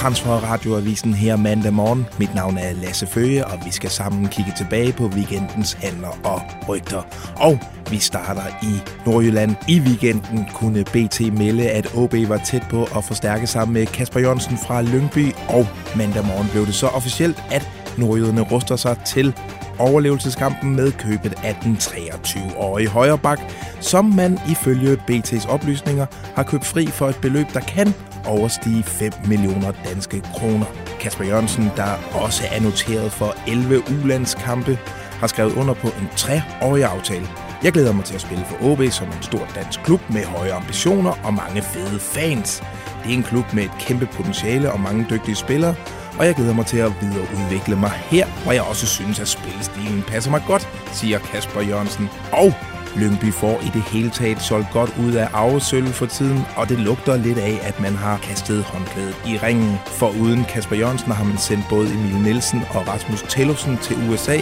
Velkommen Transfer Radioavisen her mandag morgen. Mit navn er Lasse Føge, og vi skal sammen kigge tilbage på weekendens handler og rygter. Og vi starter i Nordjylland. I weekenden kunne BT melde, at OB var tæt på at forstærke sammen med Kasper Jørgensen fra Lyngby. Og mandag morgen blev det så officielt, at nordjyderne ruster sig til overlevelseskampen med købet af den 23-årige højreback, som man ifølge BT's oplysninger har købt fri for et beløb, der kan overstige 5 millioner danske kroner. Kasper Jørgensen, der også er noteret for 11 ulandskampe, har skrevet under på en 3-årig aftale. Jeg glæder mig til at spille for OB som en stor dansk klub med høje ambitioner og mange fede fans. Det er en klub med et kæmpe potentiale og mange dygtige spillere, og jeg glæder mig til at videreudvikle mig her, hvor jeg også synes, at spillestilen passer mig godt, siger Kasper Jørgensen. Og Lyngby får i det hele taget solgt godt ud af arvesølv for tiden, og det lugter lidt af, at man har kastet håndklædet i ringen. For uden Kasper Jørgensen har man sendt både Emil Nielsen og Rasmus Tellufsen til USA,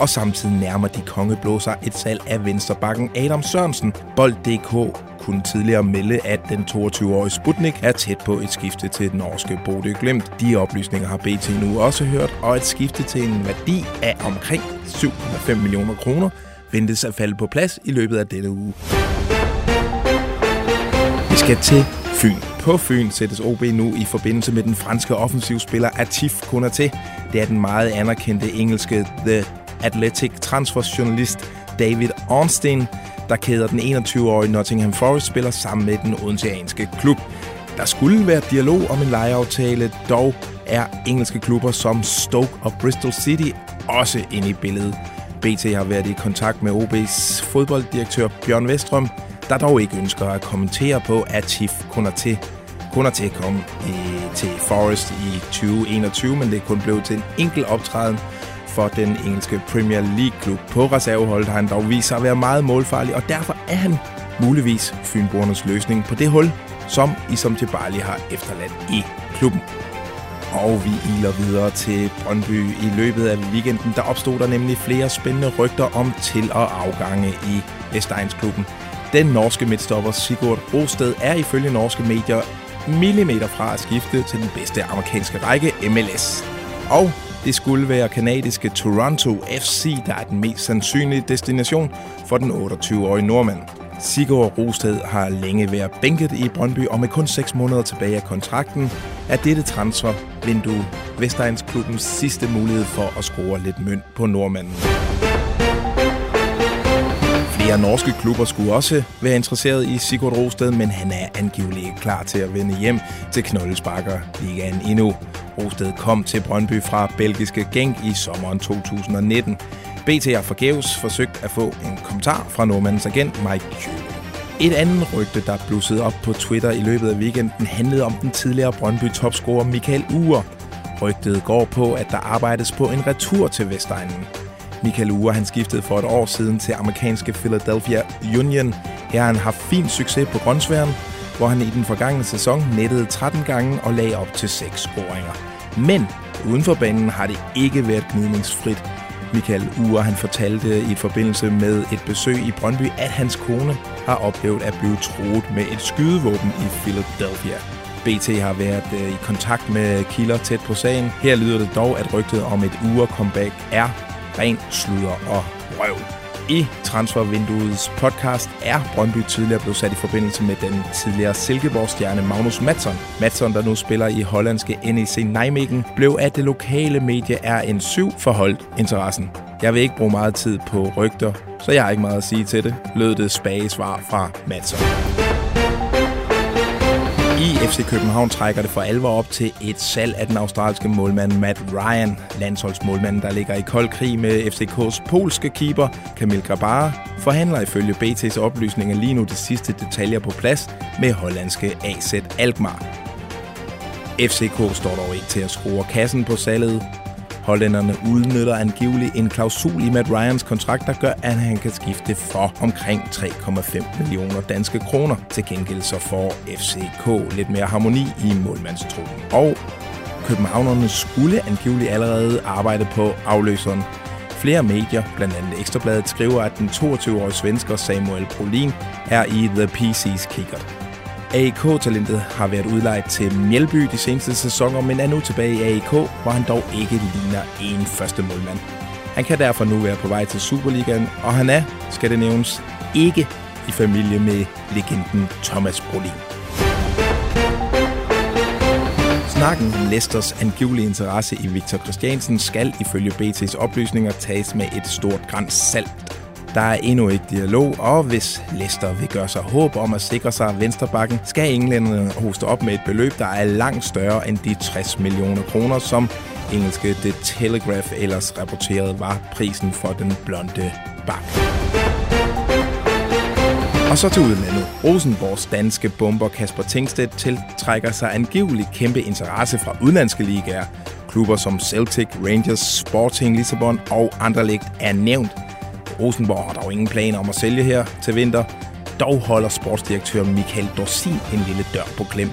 og samtidig nærmer de kongeblå sig et salg af vensterbakken Adam Sørensen. Bold.dk kunne tidligere melde, at den 22-årige Sputnik er tæt på et skifte til den norske Bodø Glimt. De oplysninger har BT nu også hørt, og et skifte til en værdi af omkring 7,5 millioner kroner ventes at falde på plads i løbet af denne uge. Vi skal til Fyn. På Fyn sættes OB nu i forbindelse med den franske offensivspiller Atif Konaté. Det er den meget anerkendte engelske The Athletic transferjournalist David Ornstein, der kæder den 21-årige Nottingham Forest-spiller sammen med den odenseanske klub. Der skulle være dialog om en lejeaftale, dog er engelske klubber som Stoke og Bristol City også inde i billedet. BT har været i kontakt med OB's fodbolddirektør Bjørn Vestrøm, der dog ikke ønsker at kommentere på, at Chief Konaté Konaté kom i, til Forest i 2021, men det kun blev til en enkelt optræden for den engelske Premier League-klub. På reserveholdet har han dog vist sig at være meget målfarlig, og derfor er han muligvis Fynbornernes løsning på det hul, som Isam Tibali har efterladt i klubben. Og vi iler videre til Brøndby i løbet af weekenden. Der opstod der nemlig flere spændende rygter om til- og afgange i Vestegnsklubben. Den norske midtstopper Sigurd Rosted er ifølge norske medier millimeter fra at skifte til den bedste amerikanske række MLS. Og det skulle være kanadiske Toronto FC, der er den mest sandsynlige destination for den 28-årige nordmand. Sigurd Rosted har længe været bænket i Brøndby, og med kun 6 måneder tilbage af kontrakten, er dette transfervindue Vestegns klubbens sidste mulighed for at score lidt mønt på nordmanden. Flere norske klubber skulle også være interesseret i Sigurd Rosted, men han er angiveligt ikke klar til at vende hjem til Knoldesbakker Ligaen endnu. Rosted kom til Brøndby fra belgiske Genk i sommeren 2019. BT har forgæves forsøgt at få en kommentar fra nordmandens agent Mike Kjøle. Et andet rygte, der blussede op på Twitter i løbet af weekenden, handlede om den tidligere Brøndby-topscorer Michael Ure. Rygtet går på, at der arbejdes på en retur til Vestegnen. Michael Ure han skiftede for et år siden til amerikanske Philadelphia Union. Her har han haft fin succes på grønsværen, hvor han i den forgangne sæson nettede 13 gange og lagde op til 6 scoringer. Men uden for banen har det ikke været gnidningsfrit. Michael Ure han fortalte i forbindelse med et besøg i Brøndby, at hans kone har oplevet at blive troet med et skydevåben i Philadelphia. BT har været øh, i kontakt med kilder tæt på sagen. Her lyder det dog, at rygtet om et Ure comeback er ren sludder og røv. I transfervinduets podcast er Brøndby tidligere blevet sat i forbindelse med den tidligere Silkeborg-stjerne Magnus Matson. Matson, der nu spiller i hollandske NEC Nijmegen, blev af det lokale medie RN7 forholdt interessen. Jeg vil ikke bruge meget tid på rygter, så jeg har ikke meget at sige til det, lød det spage svar fra Matson. FC København trækker det for alvor op til et salg af den australske målmand Matt Ryan, landsholdsmålmanden, der ligger i kold krig med FCK's polske keeper Kamil Grabara, forhandler ifølge BT's oplysninger lige nu de sidste detaljer på plads med hollandske AZ Alkmaar. FCK står dog ikke til at skrue kassen på salget. Hollænderne udnytter angiveligt en klausul i Matt Ryans kontrakt, der gør, at han kan skifte for omkring 3,5 millioner danske kroner. Til gengæld så får FCK lidt mere harmoni i målmandstruppen. Og københavnerne skulle angiveligt allerede arbejde på afløseren. Flere medier, blandt andet Ekstrabladet, skriver, at den 22-årige svensker Samuel Brolin er i The PC's kikkert. AIK-talentet har været udlejet til Mjelby de seneste sæsoner, men er nu tilbage i AIK, hvor han dog ikke ligner en første målmand. Han kan derfor nu være på vej til Superligaen, og han er, skal det nævnes, ikke i familie med legenden Thomas Brolin. Snakken om Leicesters angivelige interesse i Victor Christiansen skal ifølge BT's oplysninger tages med et stort græns salt. Der er endnu ikke dialog, og hvis Leicester vil gøre sig håb om at sikre sig venstrebakken, skal englænderne hoste op med et beløb, der er langt større end de 60 millioner kroner, som engelske The Telegraph ellers rapporterede var prisen for den blonde bak. Og så til udlandet. Rosenborgs danske bomber Kasper Tingstedt tiltrækker sig angiveligt kæmpe interesse fra udlandske ligaer. Klubber som Celtic, Rangers, Sporting Lissabon og Anderlecht er nævnt – Rosenborg har dog ingen planer om at sælge her til vinter. Dog holder sportsdirektør Michael Dorsin en lille dør på klem.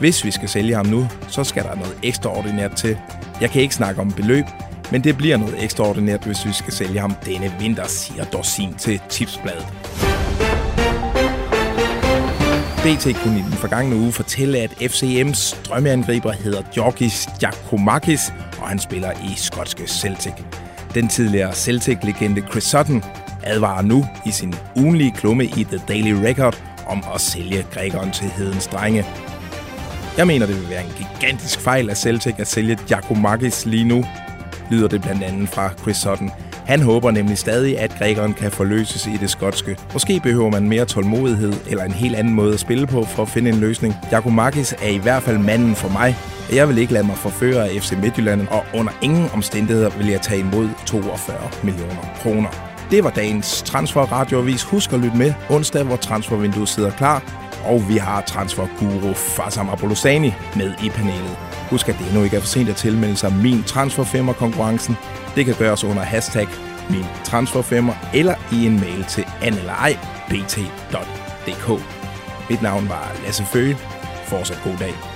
Hvis vi skal sælge ham nu, så skal der noget ekstraordinært til. Jeg kan ikke snakke om beløb, men det bliver noget ekstraordinært, hvis vi skal sælge ham denne vinter, siger Dorsin til Tipsbladet. BT kunne i den forgangne uge fortælle, at FCM's drømmeangriber hedder Georgis Giacomakis, og han spiller i skotske Celtic. Den tidligere Celtic-legende Chris Sutton advarer nu i sin ugenlige klumme i The Daily Record om at sælge grækeren til hedens drenge. Jeg mener, det vil være en gigantisk fejl af Celtic at sælge Giacomakis lige nu, lyder det blandt andet fra Chris Sutton. Han håber nemlig stadig, at grækeren kan forløses i det skotske. Måske behøver man mere tålmodighed eller en helt anden måde at spille på for at finde en løsning. Giacomakis er i hvert fald manden for mig, jeg vil ikke lade mig forføre af FC Midtjylland, og under ingen omstændigheder vil jeg tage imod 42 millioner kroner. Det var dagens Transfer Radioavis. Husk at lytte med onsdag, hvor transfervinduet sidder klar. Og vi har transferguru Fasam Abolosani med i panelet. Husk, at det endnu ikke er for sent at tilmelde sig min transferfemmer konkurrencen. Det kan gøres under hashtag min transferfemmer eller i en mail til anelej.bt.dk. Mit navn var Lasse Føge. Fortsat god dag.